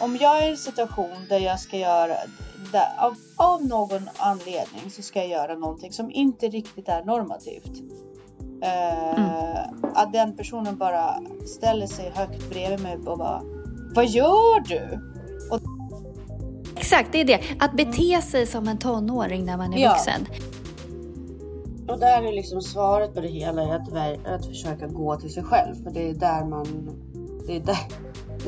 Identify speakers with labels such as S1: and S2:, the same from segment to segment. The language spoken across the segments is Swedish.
S1: om jag är i en situation där jag ska göra, där, av, av någon anledning så ska jag göra någonting som inte riktigt är normativt. Eh,
S2: Mm.
S1: Att den personen bara ställer sig högt bredvid mig och bara Vad gör du?
S2: Exakt, det är det. Att bete sig som en tonåring när man är
S1: Ja.
S2: vuxen.
S3: Och där är liksom svaret på det hela är att, att försöka gå till sig själv. För det är där man... Det är där,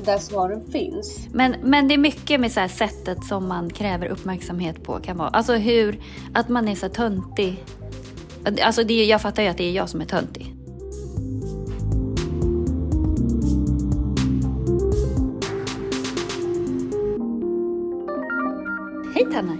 S3: där svaren finns.
S2: Men, men det är mycket med så sättet som man kräver uppmärksamhet på. Kan vara. Alltså hur, att man är så töntig. Alltså det, jag fattar ju att det är jag som är töntig. Hej Tanner!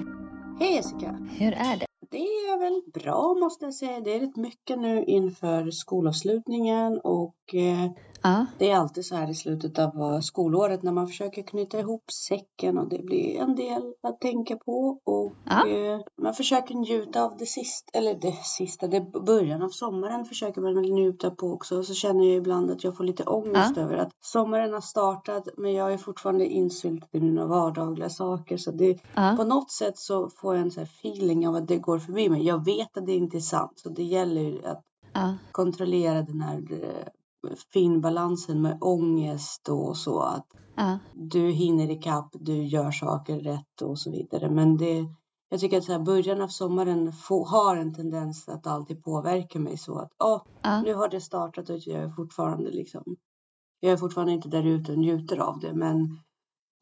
S3: Hej Jessica!
S2: Hur är det?
S3: Det är väl bra måste jag säga. Det är rätt mycket nu inför skolavslutningen och eh,
S2: Ja.
S3: det är alltid så här i slutet av eh, skolåret när man försöker knyta ihop säcken och det blir en del att tänka på och
S2: Ja.
S3: eh, man försöker njuta av det sista, eller det sista, det början av sommaren försöker man njuta på också och så känner jag ibland att jag får lite ångest över att sommaren har startat men jag är fortfarande insyltad i mina vardagliga saker så det
S2: Ja.
S3: på något sätt så får jag en här feeling av att det går förbi mig. Jag vet att det inte är sant så det gäller ju att
S2: Ja.
S3: kontrollera den här eh, finbalansen med ångest och så att
S2: Ja.
S3: du hinner ikapp, du gör saker rätt och så vidare. Men det, jag tycker att så här, början av sommaren få, har en tendens att alltid påverka mig så att åh,
S2: Ja.
S3: nu har det startat och jag är fortfarande liksom, jag är fortfarande inte där ute och njuter av det. Men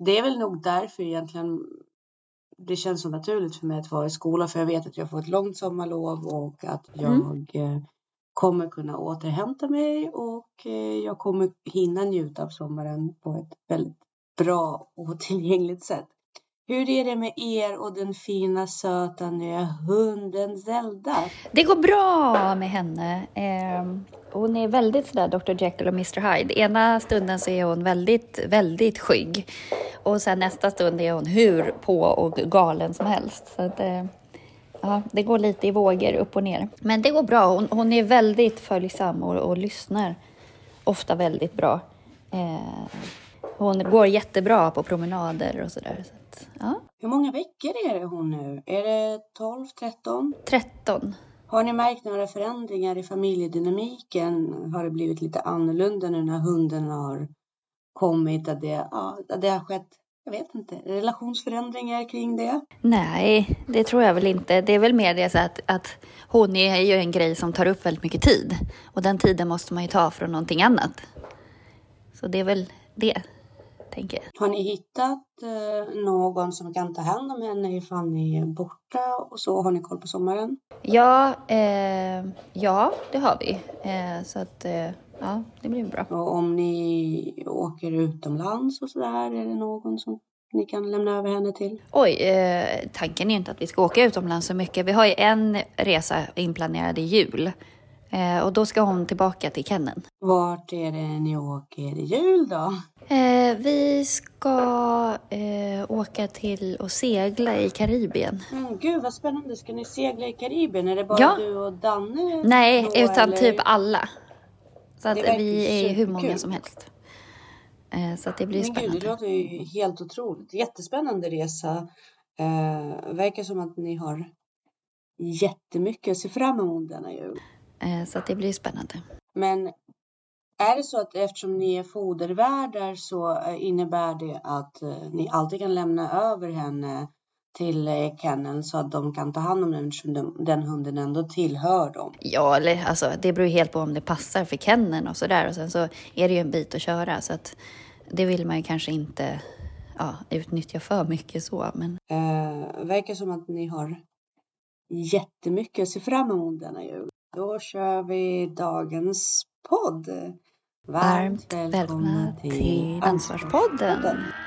S3: det är väl nog därför egentligen det känns så naturligt för mig att vara i skola för jag vet att jag får ett långt sommarlov och att jag
S2: Mm
S3: kommer kunna återhämta mig och eh, jag kommer hinna njuta av sommaren på ett väldigt bra och tillgängligt sätt. Hur är det med er och den fina söta nya hunden Zelda?
S2: Det går bra med henne. Ehm, hon är väldigt sådär Dr Jekyll och Mr Hyde. Ena stunden så är hon väldigt, väldigt skygg. Och sen nästa stund är hon hur på och galen som helst. Så att, eh, ja, det går lite i vågor upp och ner. Men det går bra. Hon, hon är väldigt följsam och, och lyssnar ofta väldigt bra. Eh, hon går jättebra på promenader och sådär. Så att, ja.
S3: Hur många veckor är det hon nu? Är det 12, 13?
S2: 13.
S3: Har ni märkt några förändringar i familjedynamiken? Har det blivit lite annorlunda nu när hunden har kommit? Att det, ja, att det har skett, jag vet inte, relationsförändringar kring det?
S2: Nej, det tror jag väl inte. Det är väl mer det så att, att hon är ju en grej som tar upp väldigt mycket tid. Och den tiden måste man ju ta från någonting annat. Så det är väl det, tänker jag.
S3: Har ni hittat eh, någon som kan ta hand om henne ifall ni är borta och så? Har ni koll på sommaren?
S2: Ja, eh, ja det har vi. Eh, så att, eh, ja, det blir bra.
S3: Och om ni åker utomlands och så där, är det någon som ni kan lämna över henne till?
S2: Oj, eh, tanken är inte att vi ska åka utomlands så mycket. Vi har ju en resa inplanerad i jul. Eh, och då ska hon tillbaka till Kennen.
S3: Vart är det ni åker i jul då?
S2: Eh, vi ska eh, åka till och segla i Karibien.
S3: Mm, gud vad spännande, ska ni segla i Karibien? Är det bara
S2: Ja.
S3: du och Danne?
S2: Nej,
S3: då,
S2: utan
S3: eller?
S2: typ alla. Så att vi är hur många som helst. Eh, så att det blir
S3: Men gud, det
S2: spännande.
S3: låter ju helt otroligt. Jättespännande resa. Eh, verkar som att ni har jättemycket att se fram emot denna jul.
S2: Eh, så att det blir spännande.
S3: Men är det så att eftersom ni är fodervärdar så eh, innebär det att eh, ni alltid kan lämna över henne till eh, kenneln så att de kan ta hand om den eftersom den, den hunden ändå tillhör dem?
S2: Ja, eller alltså det beror ju helt på om det passar för Kennen och sådär. Och sen så är det ju en bit att köra så att det vill man ju kanske inte ja, utnyttja för mycket så. Men
S3: Eh, verkar som att ni har jättemycket att se fram emot denna jul. Då kör vi dagens podd.
S2: varmt välkomna till Ansvarspodden. härligt.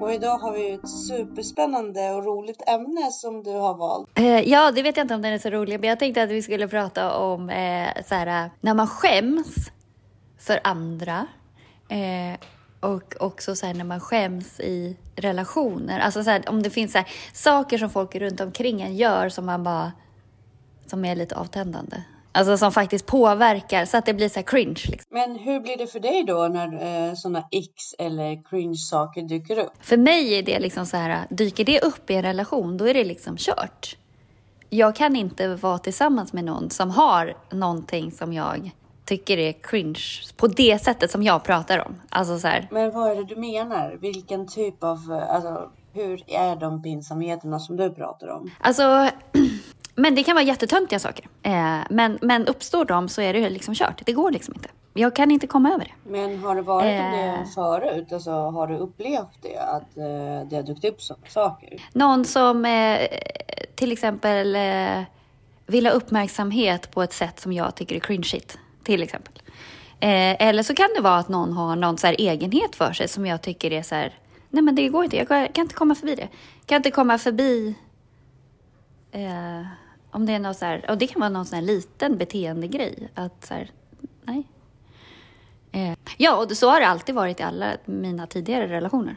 S3: Och idag har vi ett superspännande och roligt ämne som du har valt.
S2: Eh, ja, det vet jag inte om den är så rolig, men jag tänkte att vi skulle prata om eh, så här, när man skäms för andra. Eh, och också så här, när man skäms i relationer. Alltså så här, om det finns så här, saker som folk runt omkring en gör som man bara som är lite avtändande. Alltså som faktiskt påverkar så att det blir så här cringe. Liksom.
S3: Men hur blir det för dig då när eh, sådana x eller cringe-saker dyker upp?
S2: För mig är det liksom så här, dyker det upp i en relation, då är det liksom kört. Jag kan inte vara tillsammans med någon som har någonting som jag tycker är cringe på det sättet som jag pratar om. Alltså så här.
S3: Men vad är det du menar? Vilken typ av, eh, alltså hur är de pinsamheterna som du pratar om?
S2: Alltså, men det kan vara jättetöntiga saker. Eh, men, men uppstår de så är det liksom kört. Det går liksom inte. Jag kan inte komma över det.
S3: Men har det varit
S2: Eh.
S3: det förut? Alltså har du upplevt det? Att eh, det har dykt upp saker?
S2: Någon som eh, till exempel eh, vill ha uppmärksamhet på ett sätt som jag tycker är cringeigt. Till exempel. Eh, eller så kan det vara att någon har någon så här egenhet för sig som jag tycker är så här. Nej men det går inte, jag kan inte komma förbi det. Kan inte komma förbi eh, om det är något så här, och det kan vara någon sån här liten beteendegrej. Att så här, nej. Eh, ja, och så har det alltid varit i alla mina tidigare relationer.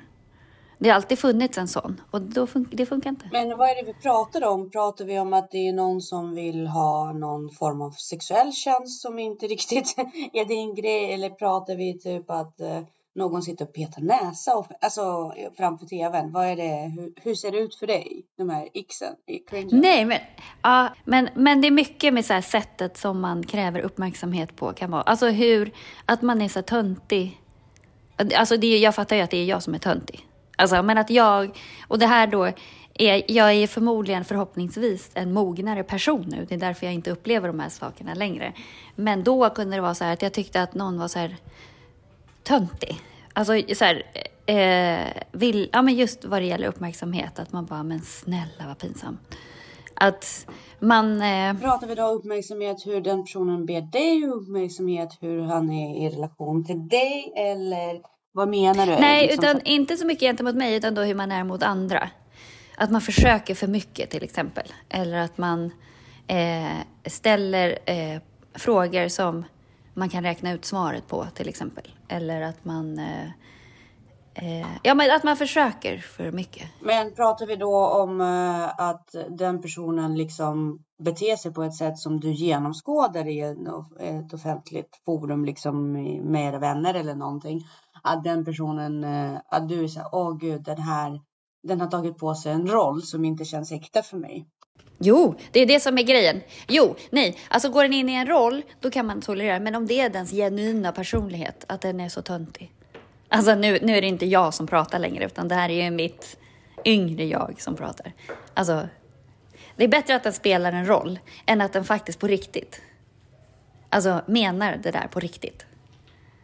S2: Det har alltid funnits en sån och då fun- det funkar inte.
S3: Men vad är det vi pratar om? Pratar vi om att det är någon som vill ha någon form av sexuell tjänst som inte riktigt är din grej? Eller pratar vi typ att eh, någon sitter och petar näsa och, alltså, framför tvn? Vad är det? Hur, hur ser det ut för dig? De här xen cringen?
S2: Nej, men, ja, men, men det är mycket med så här sättet som man kräver uppmärksamhet på. Kan vara. Alltså hur, att man är så töntig. Alltså det, jag fattar ju att det är jag som är töntig. Alltså, men att jag, och det här då, är, jag är förmodligen förhoppningsvis en mognare person nu. Det är därför jag inte upplever de här sakerna längre. Men då kunde det vara så här att jag tyckte att någon var så här töntig. Alltså så här, eh, vill, ja men just vad det gäller uppmärksamhet, att man bara, men snälla vad pinsamt. Att man, eh,
S3: Pratar vi då uppmärksamhet hur den personen ber dig uppmärksamhet hur han är i relation till dig eller vad menar du?
S2: nej,
S3: Liksom
S2: utan inte så mycket gentemot mig, utan då hur man är mot andra. Att man försöker för mycket till exempel. Eller att man eh, ställer eh, frågor som man kan räkna ut svaret på till exempel. Eller att man, eh, eh, ja men att man försöker för mycket.
S3: Men pratar vi då om eh, att den personen liksom beter sig på ett sätt som du genomskådar i ett offentligt forum liksom med era vänner eller någonting? Att den personen, eh, att du är så åh gud, den här, den har tagit på sig en roll som inte känns äkta för mig.
S2: Jo, det är det som är grejen. Jo, nej, alltså går den in i en roll, då kan man tolerera. Men om det är dens genuina personlighet, att den är så töntig. Alltså nu, nu är det inte jag som pratar längre, utan det här är ju mitt yngre jag som pratar. Alltså, det är bättre att den spelar en roll än att den faktiskt på riktigt, alltså menar det där på riktigt.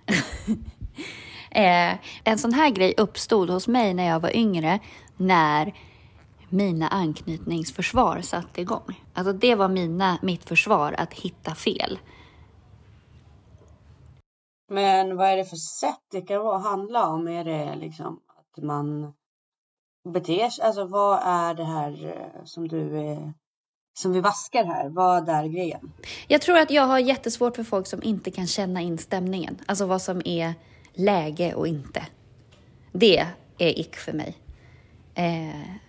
S2: eh, en sån här grej uppstod hos mig när jag var yngre, när mina anknytningsförsvar satte igång. Alltså det var mina, mitt försvar att hitta fel.
S3: Men vad är det för sätt det kan vara, handla om? Är det liksom att man beter sig? Alltså vad är det här eh, som du är, som vi vaskar här? Vad är grejen?
S2: Jag tror att jag har jättesvårt för folk som inte kan känna in stämningen. Alltså vad som är läge och inte. Det är ick för mig. Eh.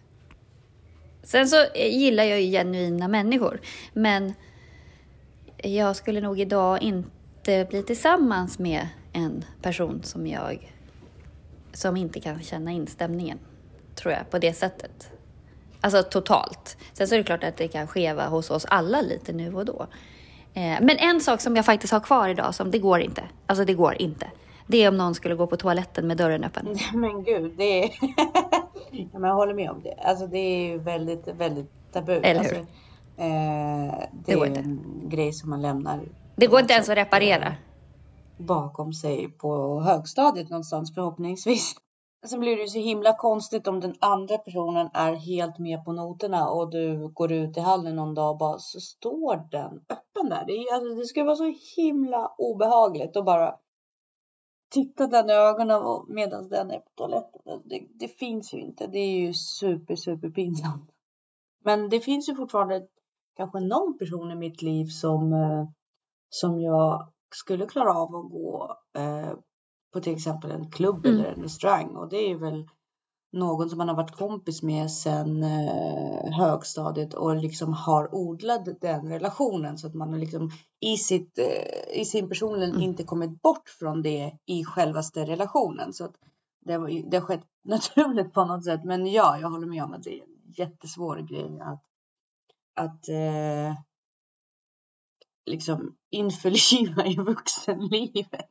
S2: Sen så eh, gillar jag ju genuina människor. Men jag skulle nog idag inte bli tillsammans med en person som jag som inte kan känna in stämningen. Tror jag, på det sättet. Alltså totalt. Sen så är det klart att det kan skeva hos oss alla lite nu och då. Eh, men en sak som jag faktiskt har kvar idag, som det går inte. Alltså det går inte. Det är om någon skulle gå på toaletten med dörren öppen.
S3: Men gud, det är... ja, men jag håller med om det. Alltså det är ju väldigt, väldigt tabu.
S2: Eller hur?
S3: Alltså, eh, det
S2: Det går
S3: är
S2: inte.
S3: en grej som man lämnar
S2: Det går inte ens att reparera.
S3: bakom sig på högstadiet någonstans förhoppningsvis. Sen blir det så himla konstigt om den andra personen är helt med på noterna och du går ut i hallen någon dag och bara så står den öppen där. Det, är, alltså, det ska vara så himla obehagligt och bara titta den i ögonen medan den är på toaletten. Det, det, finns ju inte. Det är ju super, super pinsamt. Men det finns ju fortfarande kanske någon person i mitt liv som, eh, som jag skulle klara av att gå eh, på till exempel en klubb mm. eller en restaurang och det är väl någon som man har varit kompis med sedan eh, högstadiet och liksom har odlat den relationen så att man har liksom i, sitt, eh, i sin personlighet mm. inte kommit bort från det i självaste relationen. Så att det, var, det har skett naturligt på något sätt. Men ja, jag håller med om att det är en jättesvår grej att, att eh, liksom införliva i vuxenlivet.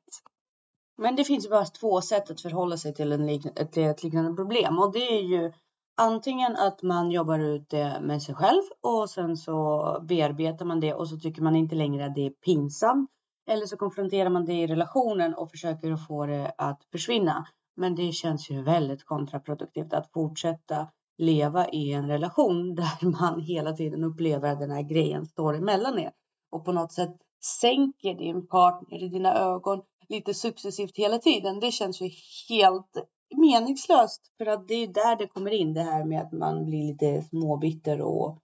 S3: Men det finns bara två sätt att förhålla sig till en lik ett, ett liknande problem och det är ju antingen att man jobbar ut det med sig själv och sen så bearbetar man det och så tycker man inte längre att det är pinsamt. Eller så konfronterar man det i relationen och försöker att få det att försvinna. Men det känns ju väldigt kontraproduktivt att fortsätta leva i en relation där man hela tiden upplever att den här grejen står emellan er och på något sätt sänker din partner i dina ögon lite successivt hela tiden. Det känns ju helt meningslöst för att det är där det kommer in det här med att man blir lite småbitter och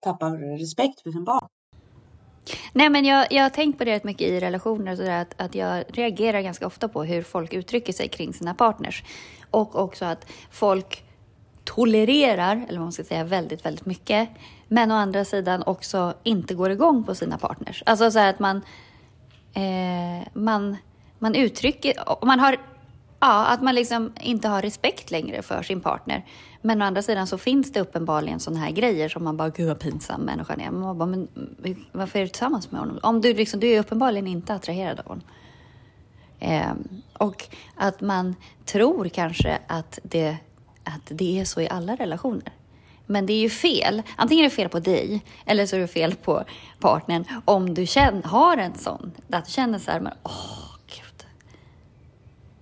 S3: tappar respekt för sin barn.
S2: Nej, men jag, jag har tänkt på det rätt mycket i relationer, så att, att jag reagerar ganska ofta på hur folk uttrycker sig kring sina partners. Och också att folk tolererar, eller vad man ska säga, väldigt, väldigt mycket. Men å andra sidan också inte går igång på sina partners. Alltså så här att man, eh, man, man uttrycker, man har, ja, att man liksom inte har respekt längre för sin partner. Men å andra sidan så finns det uppenbarligen sådana här grejer som man bara, gud vad pinsam människan är. Man bara, men varför är du tillsammans med honom? Om du liksom, du är uppenbarligen inte attraherad av honom. Eh, och att man tror kanske att det, att det är så i alla relationer. Men det är ju fel. Antingen är det fel på dig eller så är det fel på partnern om du känner, har en sån. Att du känner så här, men åh gud.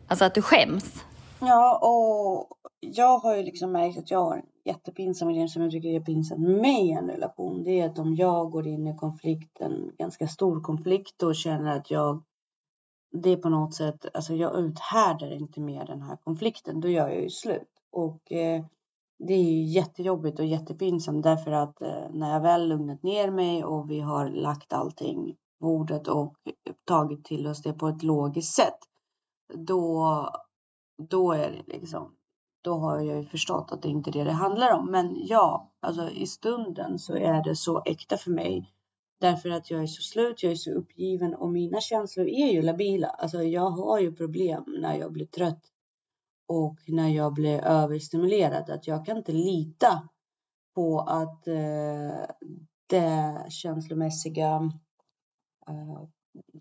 S2: Alltså att du skäms.
S3: Ja, och jag har ju liksom märkt att jag har en jättepinsam grej som jag tycker är pinsam med en relation. Det är att om jag går in i konflikten, ganska stor konflikt och känner att jag det är på något sätt, alltså jag uthärdar inte mer den här konflikten, då gör jag ju slut. Och eh, det är ju jättejobbigt och jättepinsamt därför att eh, när jag väl lugnat ner mig och vi har lagt allting på bordet och tagit till oss det på ett logiskt sätt. Då, då är det liksom, då har jag ju förstått att det inte är det det handlar om. Men ja, alltså i stunden så är det så äkta för mig. Därför att jag är så slut, jag är så uppgiven och mina känslor är ju labila. Alltså jag har ju problem när jag blir trött och när jag blir överstimulerad att jag kan inte lita på att eh, det känslomässiga eh,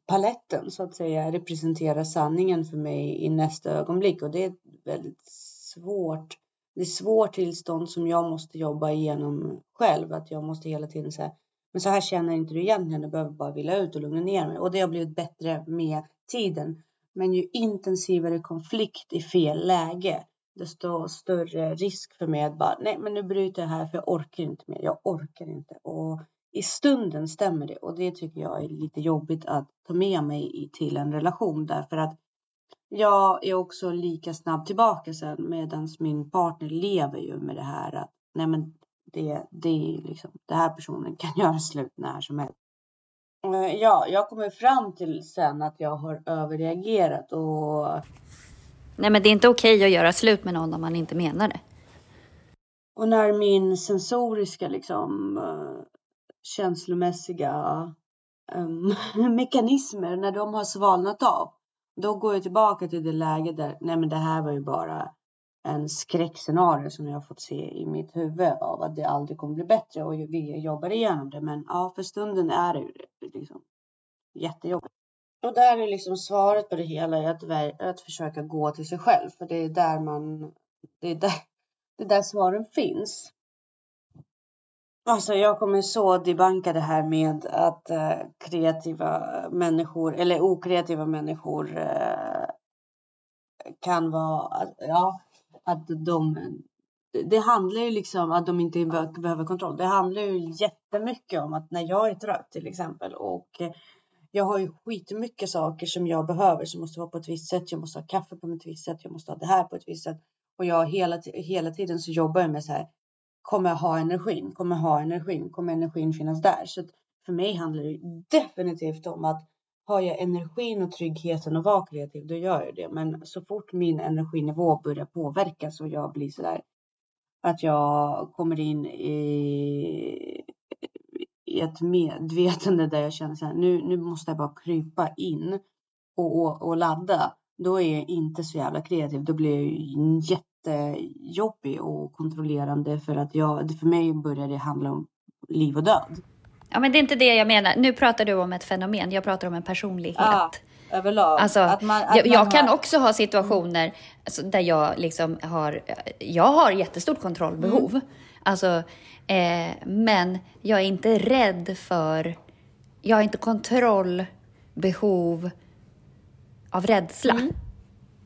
S3: paletten så att säga representerar sanningen för mig i nästa ögonblick och det är ett väldigt svårt. Det är svårt tillstånd som jag måste jobba igenom själv, att jag måste hela tiden säga men så här känner inte du egentligen, du behöver bara vila ut och lugna ner mig och det har blivit bättre med tiden. Men ju intensivare konflikt i fel läge, desto större risk för mig att bara, nej men nu bryter jag här för jag orkar inte mer, jag orkar inte. Och i stunden stämmer det och det tycker jag är lite jobbigt att ta med mig till en relation därför att jag är också lika snabb tillbaka sen medan min partner lever ju med det här att nej men det, det är liksom, det här personen kan göra slut när som helst. Eh, ja, jag kommer fram till sen att jag har överreagerat och...
S2: Nej, men det är inte okej att göra slut med någon om man inte menar det.
S3: Och när min sensoriska liksom uh, känslomässiga um, mekanismer, när de har svalnat av, då går jag tillbaka till det läge där, nej men det här var ju bara en skräckscenario som jag har fått se i mitt huvud av att det aldrig kommer bli bättre och vi jobbar igenom det. Men ja, för stunden är det liksom jättejobbigt. Och där är liksom svaret på det hela att, att försöka gå till sig själv, för det är där man, det är där, det är där svaren finns. Alltså jag kommer så debanka det här med att äh, kreativa människor eller okreativa människor äh, kan vara, ja, att de det handlar ju liksom att de inte behöver kontroll. Det handlar ju jättemycket om att när jag är trött till exempel och jag har ju skitmycket saker som jag behöver som måste vara på ett visst sätt. Jag måste ha kaffe på ett visst sätt. Jag måste ha det här på ett visst sätt. Och jag hela, hela tiden så jobbar jag med så här. Kommer jag ha energin? Kommer jag ha energin? Kommer energin finnas där? Så för mig handlar det definitivt om att har jag energin och tryggheten och vara kreativ, då gör jag det. Men så fort min energinivå börjar påverkas och jag blir så där att jag kommer in i i ett medvetande där jag känner så här, nu, nu måste jag bara krypa in och, och, och ladda. Då är jag inte så jävla kreativ. Då blir jag jättejobbig och kontrollerande för att jag, för mig börjar det handla om liv och död.
S2: Ja, men det är inte det jag menar. Nu pratar du om ett fenomen. Jag pratar om en personlighet.
S3: Ja, överlag.
S2: Alltså,
S3: att man, att
S2: jag, jag
S3: man
S2: kan
S3: har...
S2: också ha situationer alltså, där jag liksom har, jag har jättestort kontrollbehov.
S3: Mm.
S2: Alltså, eh, men jag är inte rädd för, jag har inte kontrollbehov av rädsla.
S3: Mm.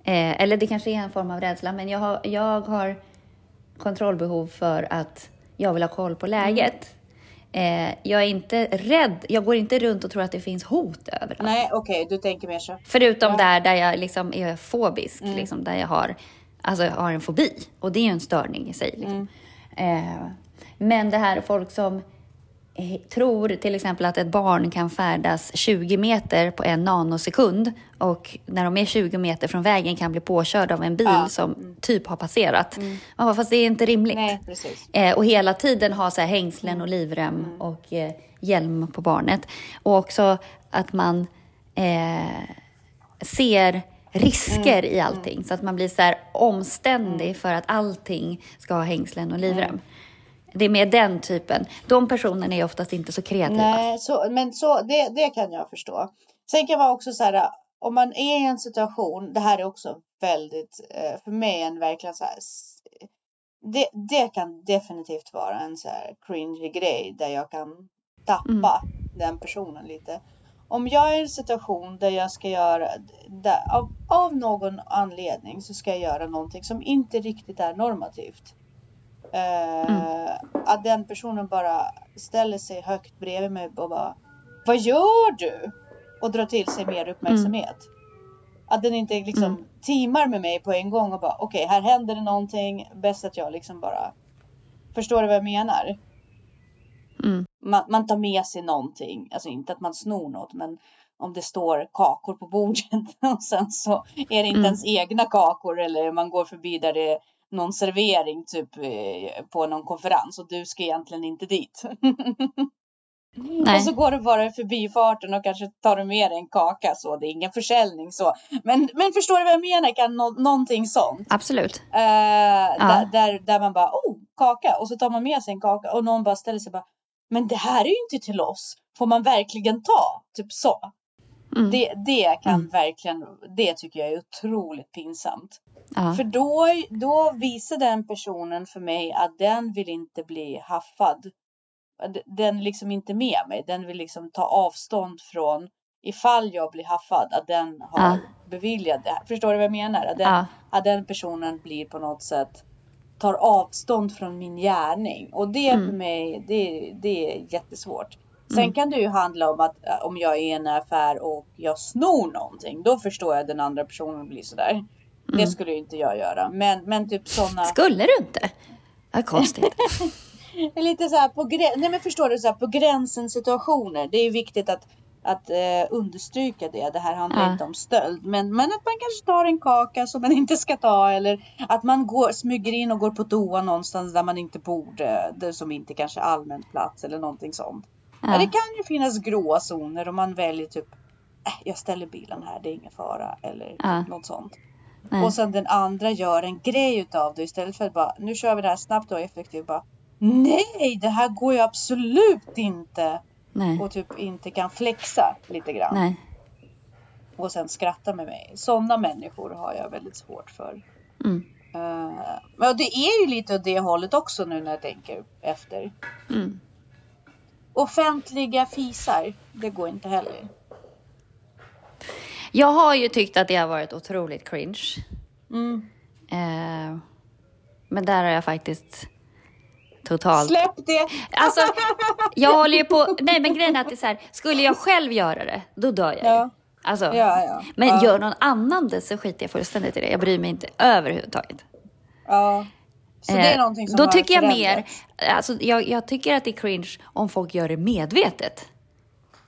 S2: Eh, eller det kanske är en form av rädsla, men jag har, jag har kontrollbehov för att jag vill ha koll på läget. Eh, jag är inte rädd, jag går inte runt och tror att det finns hot överallt.
S3: Nej, okej, du tänker mer så.
S2: Förutom
S3: Ja.
S2: där, där jag liksom är fobisk, liksom, där jag har, alltså, jag har en fobi. Och det är ju en störning i sig. Liksom. Eh, men det här folk som eh, tror till exempel att ett barn kan färdas 20 meter på en nanosekund och när de är 20 meter från vägen kan bli påkörd av en bil
S3: Ja.
S2: som typ har passerat. Man bara, fast det är inte rimligt.
S3: Nej, precis.
S2: Eh, och hela tiden ha så här hängslen och livrem och eh, hjälm på barnet. Och också att man eh, ser risker i allting. Så att man blir så här omständig för att allting ska ha hängslen och livrem. Det är mer den typen. De personerna är oftast inte så kreativa.
S1: Nej, så, men så, det, det kan jag förstå. Sen kan vara också så här, om man är i en situation, det här är också väldigt, eh, för mig en verkligen så här, det, det kan definitivt vara en så här cringy grej där jag kan tappa den personen lite. Om jag är i en situation där jag ska göra, där, av, av någon anledning så ska jag göra någonting som inte riktigt är normativt. Eh, Att den personen bara ställer sig högt bredvid mig och bara Vad gör du? Och drar till sig mer uppmärksamhet. Att den inte liksom teamar med mig på en gång och bara okej, här händer det någonting. Bäst att jag liksom bara Förstår du vad jag menar?
S2: Mm.
S1: Man, man tar med sig någonting. Alltså inte att man snor något men om det står kakor på bordet och sen så är det inte
S2: Mm.
S1: ens egna kakor eller man går förbi där det är någon servering typ eh, på någon konferens och du ska egentligen inte dit.
S2: Nej.
S1: Och så går du bara i förbifarten och kanske tar du med dig en kaka så. Det är ingen försäljning så. Men, men förstår du vad jag menar? Kan nå, någonting sånt.
S2: Absolut.
S1: Eh, där, där, där man bara, oh, kaka. Och så tar man med sig en kaka och någon bara ställer sig bara, men det här är ju inte till oss. Får man verkligen ta? Typ så.
S2: Mm.
S1: Det, det kan
S2: Mm.
S1: verkligen, det tycker jag är otroligt pinsamt.
S2: Ja.
S1: För då, då visar den personen för mig att den vill inte bli haffad. Den är liksom inte med mig. Den vill liksom ta avstånd från ifall jag blir haffad. Att den har
S2: Ja.
S1: beviljat det. Förstår du vad jag menar? Att den,
S2: Ja.
S1: att den personen blir på något sätt tar avstånd från min gärning. Och det
S2: Mm.
S1: för mig, det, det är jättesvårt. Sen
S2: Mm.
S1: kan det ju handla om att äh, om jag är i en affär och jag snor någonting. Då förstår jag att den andra personen blir sådär. Det
S2: Mm.
S1: skulle ju inte jag göra. Men, men typ sådana.
S2: Skulle du inte? Vad konstigt.
S1: Lite så här på, grä- Nej, men förstår du, så här, på gränsen situationer. Det är viktigt att, att eh, understryka det. Det här handlar
S2: Ja.
S1: inte om stöld. Men, men att man kanske tar en kaka som man inte ska ta. Eller att man går, smyger in och går på toa någonstans där man inte borde. Det som inte kanske är allmän plats eller någonting sånt. Ja. Det kan ju finnas gråa zoner om man väljer typ. Äh, jag ställer bilen här, det är ingen fara. Eller
S2: Ja.
S1: något sånt.
S2: Nej.
S1: Och sen den andra gör en grej utav det istället för att bara nu kör vi det här snabbt och effektivt. Bara, Nej, det här går ju absolut inte.
S2: Nej.
S1: Och typ inte kan flexa lite grann.
S2: Nej.
S1: Och sen skratta med mig. Sådana människor har jag väldigt svårt för.
S2: Mm.
S1: Uh, men det är ju lite åt det hållet också nu när jag tänker efter.
S2: Mm.
S1: Offentliga fisar, det går inte heller.
S2: Jag har ju tyckt att det har varit otroligt cringe.
S1: Mm.
S2: Eh, men där har jag faktiskt totalt.
S1: Släpp det!
S2: Alltså, jag håller ju på... Nej, men grejen är att det är så här, skulle jag själv göra det, då dör jag ju.
S1: Ja.
S2: Alltså,
S1: Ja, ja.
S2: Men
S1: ja.
S2: gör någon annan det så skiter jag fullständigt i det. Jag bryr mig inte överhuvudtaget.
S1: Ja. Så det är
S2: Eh,
S1: någonting som
S2: Då
S1: har
S2: tycker jag mer, alltså, jag, jag tycker att det är cringe om folk gör det medvetet.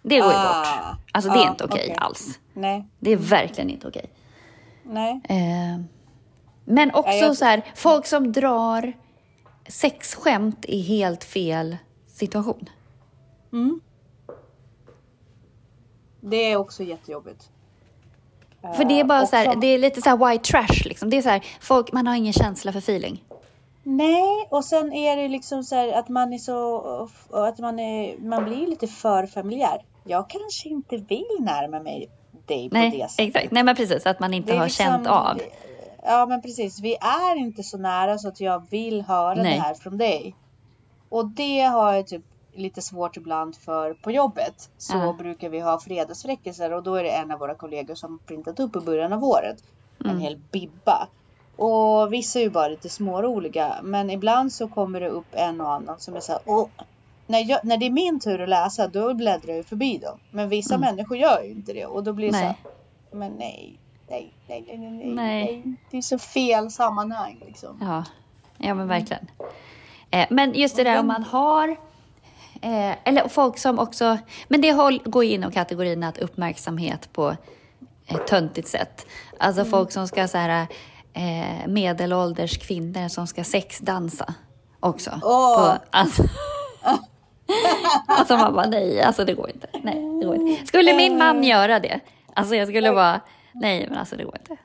S2: Det går ju
S1: Ah,
S2: bort. Alltså det är
S1: ah,
S2: inte okej
S1: okej.
S2: alls.
S1: Nej,
S2: Det är verkligen inte okej.
S1: nej.
S2: Eh, men också
S1: Ja, jag-
S2: så här, folk som drar sexskämt i helt fel situation.
S1: Det är också jättejobbigt.
S2: För det är bara
S1: och
S2: så här, det är lite så här white trash liksom. Det är så här, folk, man har ingen känsla för feeling.
S1: Nej, och sen är det liksom så här att man är så, att man är, man blir lite för familjär. Jag kanske inte vill närma mig dig på det
S2: Nej,
S1: sättet.
S2: exakt. Nej men precis, att man inte har
S1: liksom-
S2: känt av.
S1: Ja, men precis. Vi är inte så nära så att jag vill höra
S2: Nej.
S1: det här från dig. Och det har jag typ lite svårt ibland för på jobbet. Så
S2: Ja.
S1: brukar vi ha fredagsfräckisar och då är det en av våra kollegor som printat upp i början av året.
S2: Mm.
S1: En hel bibba. Och vissa är ju bara lite småroliga. Men ibland så kommer det upp en och annan som är så här, "Åh." när, jag, när det är min tur att läsa då bläddrar jag förbi dem. Men vissa människor gör ju inte det. Och då blir det så
S2: Mm. Nej.
S1: här, men nej, nej, nej, nej, nej, nej. Det är så fel sammanhang liksom.
S2: Ja, ja men verkligen. Eh, men just det där om man har, eh, eller folk som också, men det håll, går in i kategorin att uppmärksamhet på ett töntigt sätt. Alltså folk som ska så här, eh, medelålders kvinnor som ska sexdansa också.
S1: Åh.
S2: På, alltså, alltså man bara nej, alltså det går inte. Nej, det går inte. Skulle min man göra det, alltså jag skulle vara, nej men alltså det går inte.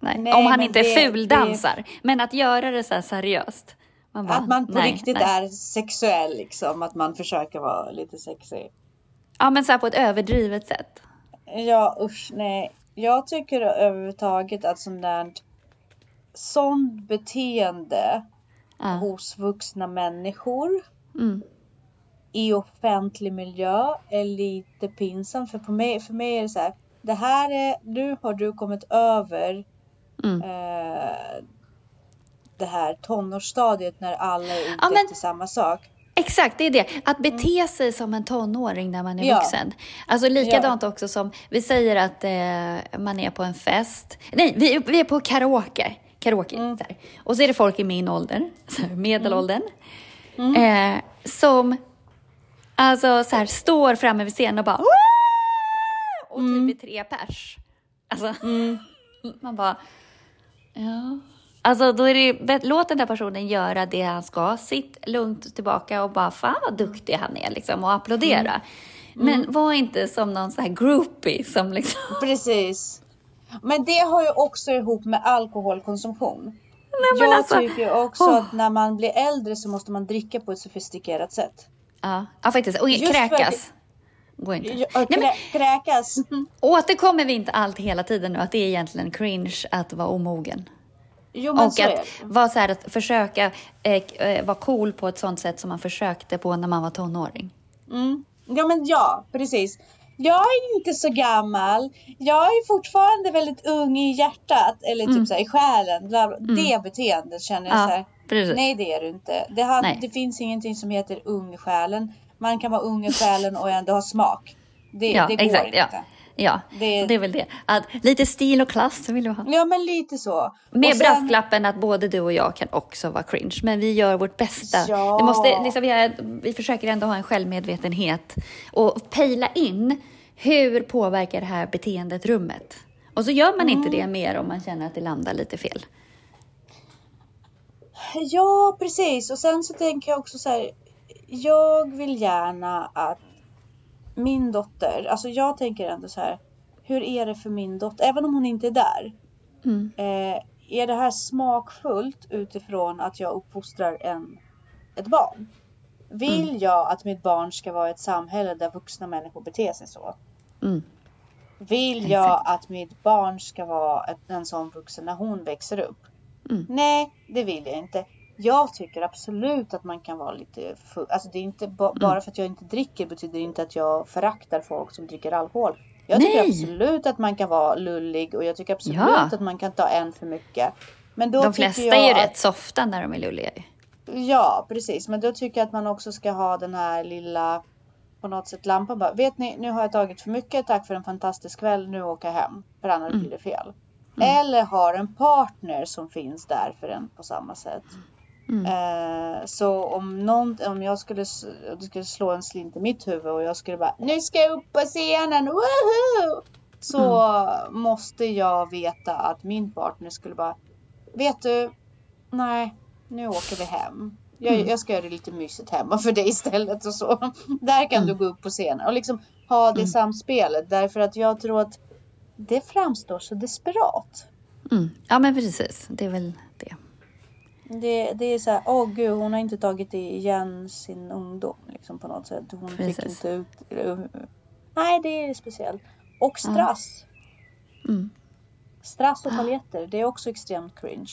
S2: Nej.
S1: Nej,
S2: Om han inte
S1: det-
S2: fuldansar. Men att göra det så här seriöst. Man bara,
S1: Att man på
S2: nej,
S1: riktigt
S2: nej.
S1: är sexuell liksom. Att man försöker vara lite sexig.
S2: Ja, men så här på ett överdrivet sätt.
S1: Ja usch nej. Jag tycker överhuvudtaget att sånt där sånt beteende
S2: Ja.
S1: hos vuxna människor
S2: Mm.
S1: i offentlig miljö är lite pinsamt. För, på mig, för mig är det så här. Det här är, nu har du kommit över
S2: Mm.
S1: eh, det här tonårsstadiet när alla är ute
S2: Ja, men-
S1: efter samma sak.
S2: Exakt, det är det. Att bete sig som en tonåring när man är
S1: Mm. Ja.
S2: vuxen. Alltså likadant också som, vi säger att eh, man är på en fest. Nej, vi, vi är på karaoke. Karaoke,
S1: Mm.
S2: så. Och så är det folk i min ålder, så här, medelåldern.
S1: Mm.
S2: Eh, som alltså så här, står framme vid scenen och bara "Woo!"
S1: Mm.
S2: tre pers. Alltså, man bara... Ja. Alltså då är det, låt den där personen göra det han ska. Sitt lugnt tillbaka och bara fan vad duktig han är liksom och applådera. Men var inte som någon sån här groupie som liksom...
S1: Precis. Men det har ju också ihop med alkoholkonsumtion.
S2: men
S1: jag
S2: alltså-
S1: tycker också
S2: Åh.
S1: att när man blir äldre så måste man dricka på ett sofistikerat sätt.
S2: Ja, ja faktiskt. Och
S1: Just för
S2: kräkas. Går inte. Nej, men,
S1: krä- Kräkas.
S2: återkommer vi inte allt hela tiden nu att det är egentligen cringe att vara omogen?
S1: Jo
S2: Och att vara så här att försöka eh, eh, vara cool på ett sånt sätt som man försökte på när man var tonåring.
S1: Mm. Ja men ja, precis. Jag är inte så gammal. Jag är fortfarande väldigt ung i hjärtat. Eller typ så här, i själen. Bla. Det beteendet känner jag
S2: Mm. Ja,
S1: så här.
S2: precis.
S1: Nej det är du inte. Det, har, det finns ingenting som heter ung i själen. Man kan vara ung i själen och ändå ha smak. Det,
S2: Ja,
S1: det går
S2: exakt.
S1: inte.
S2: Ja. Ja,
S1: Det-
S2: så det är väl det. Att lite stil och klass vill du ha.
S1: Ja men lite så.
S2: Med
S1: sen-
S2: brasklappen att både du och jag kan också vara cringe, men vi gör vårt bästa.
S1: Ja.
S2: Det måste, liksom, vi, är, vi försöker ändå ha en självmedvetenhet och pejla in hur påverkar det här beteendet rummet. Och så gör man inte
S1: Mm.
S2: det mer om man känner att det landar lite fel.
S1: Ja, precis. Och sen så tänker jag också så här. Jag vill gärna att min dotter, alltså jag tänker ändå så här. Hur är det för min dotter, även om hon inte är där?
S2: Mm.
S1: Eh, är det här smakfullt utifrån att jag uppfostrar en, ett barn? Vill
S2: Mm.
S1: jag att mitt barn ska vara i ett samhälle där vuxna människor beter sig så?
S2: Mm.
S1: Vill jag att mitt barn ska vara en sån vuxen när hon växer upp?
S2: Mm.
S1: Nej, det vill jag inte. Jag tycker absolut att man kan vara lite full. Alltså det är inte ba-
S2: Mm.
S1: bara för att jag inte dricker betyder inte att jag föraktar folk som dricker alkohol. Jag tycker
S2: Nej.
S1: absolut att man kan vara lullig och jag tycker absolut
S2: Ja.
S1: att man kan ta en för mycket. Men då
S2: De
S1: tycker
S2: flesta
S1: jag
S2: är ju
S1: att,
S2: rätt softa när de är lulliga.
S1: Ja, precis. Men då tycker jag att man också ska ha den här lilla på något sätt lampan bara. Vet ni, nu har jag tagit för mycket. Tack för en fantastisk kväll. Nu åker jag hem. För annars
S2: Mm.
S1: blir det fel. Eller har en partner som finns där för en på samma sätt.
S2: Mm.
S1: Eh, så om, någon, om jag skulle, om det skulle slå en slint i mitt huvud och jag skulle bara Nu ska jag upp på scenen, woho! Så
S2: Mm.
S1: måste jag veta att min partner skulle bara Vet du, nej, nu åker vi hem. Jag,
S2: Mm.
S1: jag ska göra det lite mysigt hemma för dig istället och så. Där kan
S2: Mm.
S1: du gå upp på scenen och liksom ha det
S2: Mm.
S1: samspelet därför att jag tror att det framstår så desperat.
S2: Ja, men precis. Det är väl det.
S1: Det, är så här, åh gud, hon har inte tagit igen sin ungdom liksom på något sätt. Hon fick
S2: Precis.
S1: inte ut... Nej, det är speciellt. Och strass.
S2: Mm.
S1: Strass och paljetter, det är också extremt cringe.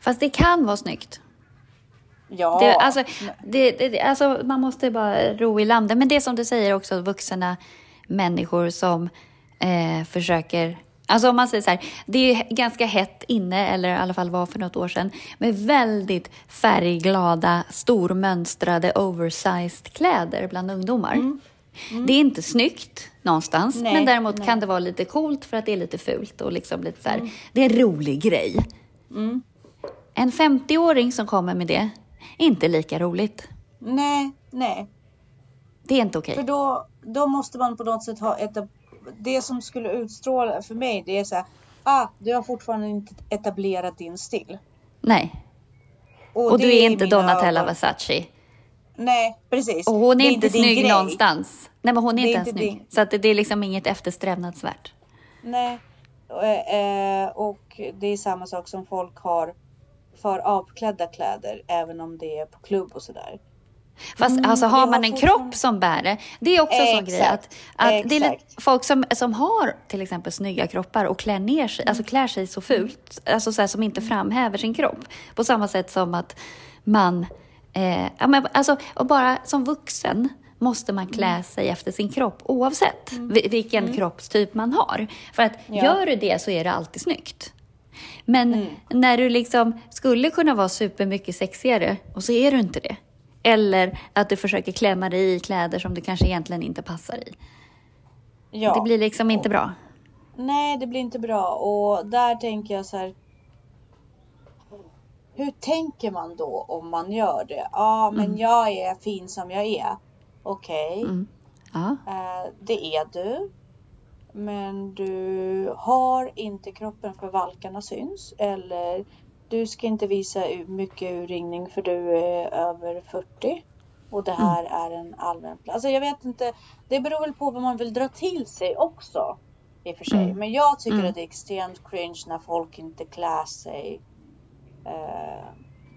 S2: Fast det kan vara snyggt.
S1: Ja,
S2: Det, alltså, det, det, alltså, man måste bara ro i landet. Men det som du säger också, vuxna människor som eh, försöker... Alltså om man säger så här, det är ganska hett inne, eller i alla fall var för något år sedan, med väldigt färgglada, stormönstrade, oversized kläder bland ungdomar. Det är inte snyggt någonstans,
S1: Nej,
S2: men däremot
S1: nej.
S2: kan det vara lite coolt för att det är lite fult och liksom lite så här, det är en rolig grej.
S1: Mm.
S2: En 50-åring som kommer med det, inte lika roligt.
S1: nej, nej.
S2: Det är inte okej.
S1: För då, då måste man på något sätt ha ett... Det som skulle utstråla för mig, det är så här, ah, du har fortfarande inte etablerat din stil.
S2: Nej. Och
S1: det
S2: du är inte Donatella
S1: ögon-
S2: Versace.
S1: Nej, precis.
S2: Och hon är,
S1: Det
S2: inte snygg
S1: grej.
S2: någonstans. Nej, men hon är
S1: är
S2: inte ens snygg.
S1: din-
S2: Så att det, det är liksom inget eftersträvansvärt.
S1: Nej. Eh, eh, och det är samma sak som folk har för avklädda kläder, även om det är på klubb och sådär.
S2: Fast alltså,
S1: det
S2: har man en kropp som bär det, det är också en sån grej att, att det är folk som, som har till exempel snygga kroppar och klär ner sig, alltså klär sig så fult, alltså så här, som inte framhäver sin kropp. På samma sätt som att man, eh, ja, men, alltså, och bara som vuxen måste man klä sig efter sin kropp oavsett vi- vilken kroppstyp man har. För att
S1: Ja.
S2: gör du det så är det alltid snyggt. Men när du liksom skulle kunna vara supermycket sexigare och så är du inte det. Eller att du försöker klämma dig i kläder som du kanske egentligen inte passar i.
S1: Ja.
S2: Det blir liksom inte bra.
S1: Nej, det blir inte bra. Och där tänker jag så här. Hur tänker man då om man gör det? Ja, men jag är fin som jag är. Okej,
S2: Mm. Ja.
S1: eh, det är du. Men du har inte kroppen för valkarna syns. Eller du ska inte visa mycket urringning för du är över 40. Och det här är en allmän plats. Alltså jag vet inte. Det beror väl på vad man vill dra till sig också. I och för sig.
S2: Mm.
S1: Men jag tycker
S2: Mm.
S1: att det är extremt cringe när folk inte klär sig. Eh,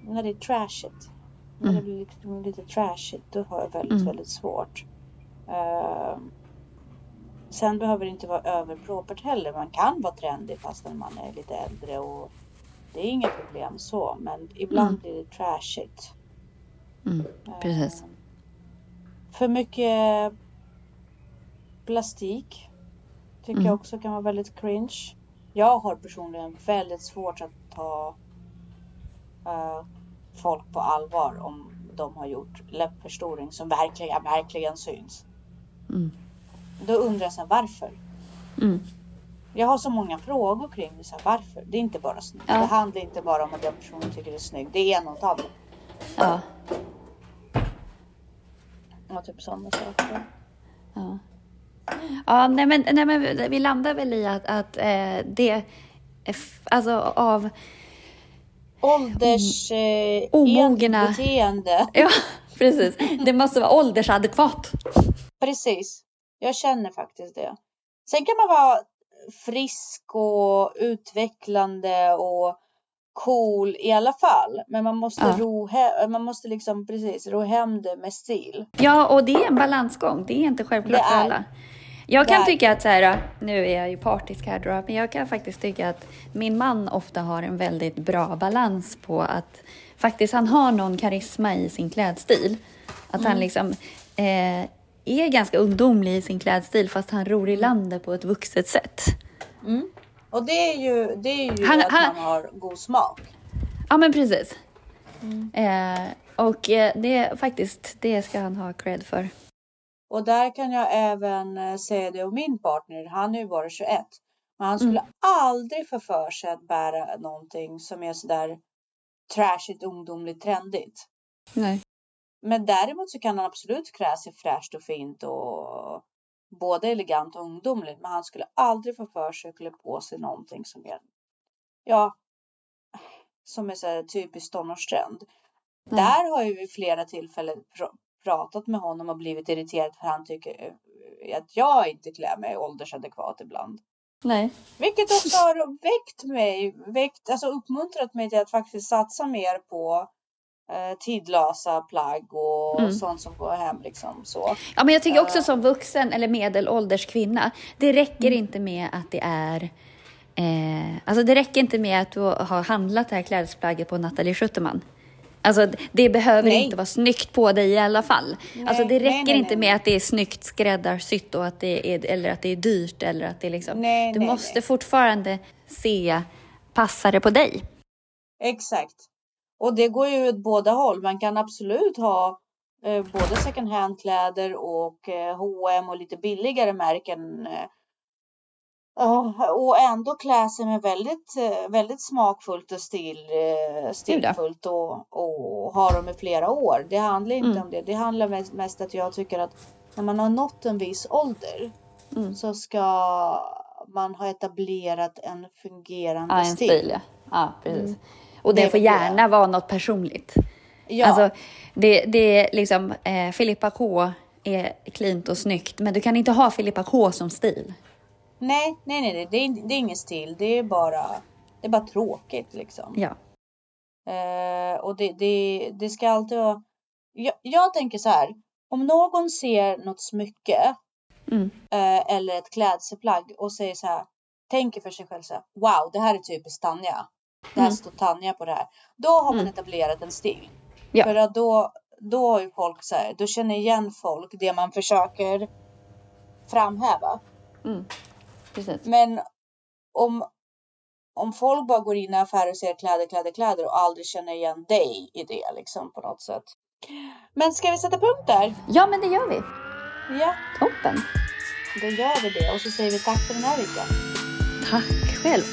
S1: när det är trashigt. När det
S2: Mm.
S1: blir lite, lite trashigt. Då har jag väldigt,
S2: Mm.
S1: väldigt svårt. Eh, sen behöver det inte vara överpropert heller. Man kan vara trendig fast när man är lite äldre. Och det är inga problem så. Men ibland
S2: Mm.
S1: blir det trashigt.
S2: Mm. Precis.
S1: Eh, För mycket plastik tycker
S2: Mm.
S1: jag också kan vara väldigt cringe. Jag har personligen väldigt svårt att ta eh, folk på allvar om de har gjort läppförstoring som verkligen, verkligen syns.
S2: Mm.
S1: Då undrar jag här, varför?
S2: Mm.
S1: Jag har så många frågor kring det. Så här, varför? Det är inte bara snyggt.
S2: Ja.
S1: Det handlar inte bara om att den personen tycker det är snyggt. Det är en av dem.
S2: Ja.
S1: Och typ sådana saker.
S2: Ja. Ja, nej men, nej men vi landar väl i att, att eh, det, alltså av,
S1: Ålders eh,
S2: Omogna.
S1: beteende.
S2: ja precis, det måste vara åldersadekvat.
S1: Precis. Jag känner faktiskt det. Sen kan man vara frisk och utvecklande och cool i alla fall. Men man måste
S2: Ja.
S1: ro he- man måste liksom precis ro hem det med stil.
S2: Ja, och det är en balansgång. Det är inte självklart för alla. Jag kan tycka att så här, nu är jag ju partisk här då, men jag kan faktiskt tycka att min man ofta har en väldigt bra balans på att faktiskt han har någon karisma i sin klädstil. Att
S1: Mm.
S2: han liksom eh, är ganska ungdomlig i sin klädstil fast han ror i landet på ett vuxet sätt.
S1: Och det är ju, det är ju
S2: Han-
S1: att
S2: han-
S1: man har god smak.
S2: Ja, men precis. Mm. Eh, och eh, det faktiskt, det ska han ha cred för.
S1: Och där kan jag även eh, säga det om min partner. Han är ju bara 21. Men han skulle
S2: Mm.
S1: aldrig få för sig att bära någonting som är sådär trashigt, ungdomligt, trendigt.
S2: Nej.
S1: Men däremot så kan han absolut klä sig fräscht och fint och både elegant och ungdomligt. Men han skulle aldrig få för sig att klä på sig någonting som är, ja, som är så här typiskt tonårstrend.
S2: Nej.
S1: Där har jag vid flera tillfällen pr- pratat med honom och blivit irriterad för han tycker eh, att jag inte klär mig åldersadekvat ibland.
S2: Nej.
S1: Vilket också har väckt mig, väckt, alltså uppmuntrat mig till att faktiskt satsa mer på tidlösa plagg och
S2: Mm.
S1: sånt som går hem liksom så.
S2: Ja, men jag tycker också
S1: Eh.
S2: som vuxen eller medelålders kvinna, det räcker inte med att det är eh, alltså det räcker inte med att du har handlat det här klädesplagget på Nathalie Schuterman. Alltså det behöver
S1: Nej.
S2: inte vara snyggt på dig i alla fall.
S1: Nej,
S2: alltså det räcker
S1: nej,
S2: inte med att det är snyggt skräddarsytt och att det är, eller att det är dyrt eller att det är liksom.
S1: Nej,
S2: du måste fortfarande se, passar det på dig?
S1: Exakt. Och det går ju åt båda håll. Man kan absolut ha eh, både second hand-kläder och eh, H&M och lite billigare märken. Eh, och ändå klä sig med väldigt, eh, väldigt smakfullt och stil, eh, stilfullt och, och ha dem i flera år. Det handlar inte
S2: Mm.
S1: om det. Det handlar mest, mest att jag tycker att när man har nått en viss ålder
S2: Mm.
S1: så ska man ha etablerat en fungerande
S2: Ja, en
S1: stil.
S2: stil ja. ja precis.
S1: Mm.
S2: Och
S1: Det
S2: det får gärna vara något personligt.
S1: Ja.
S2: Alltså, det, det är liksom, eh, Filippa K är cleant och snyggt, men du kan inte ha Filippa K som stil.
S1: Nej, nej, nej, nej. Det, är, det är ingen stil. Det är bara, det är bara tråkigt liksom.
S2: Ja.
S1: Eh, och det, det, det ska alltid vara... Jag, jag tänker så här. Om någon ser något smycke
S2: Mm.
S1: eh, eller ett klädselplagg och säger så här. Tänker för sig själv så här. Wow, det här är typiskt Tanja. Det här
S2: Mm.
S1: står Tanja på det här. Då har man
S2: Mm.
S1: etablerat en stil.
S2: Ja.
S1: För att då, då har ju folk så här. Då känner igen folk det man försöker framhäva.
S2: Mm. Precis.
S1: Men om, om folk bara går in i affärer och ser kläder, kläder, kläder och aldrig känner igen dig i det liksom på något sätt. Men ska vi sätta punkt där?
S2: Ja, men det gör vi.
S1: Ja,
S2: Toppen.
S1: då gör vi det och så säger vi tack för den här veckan.
S2: Tack själv.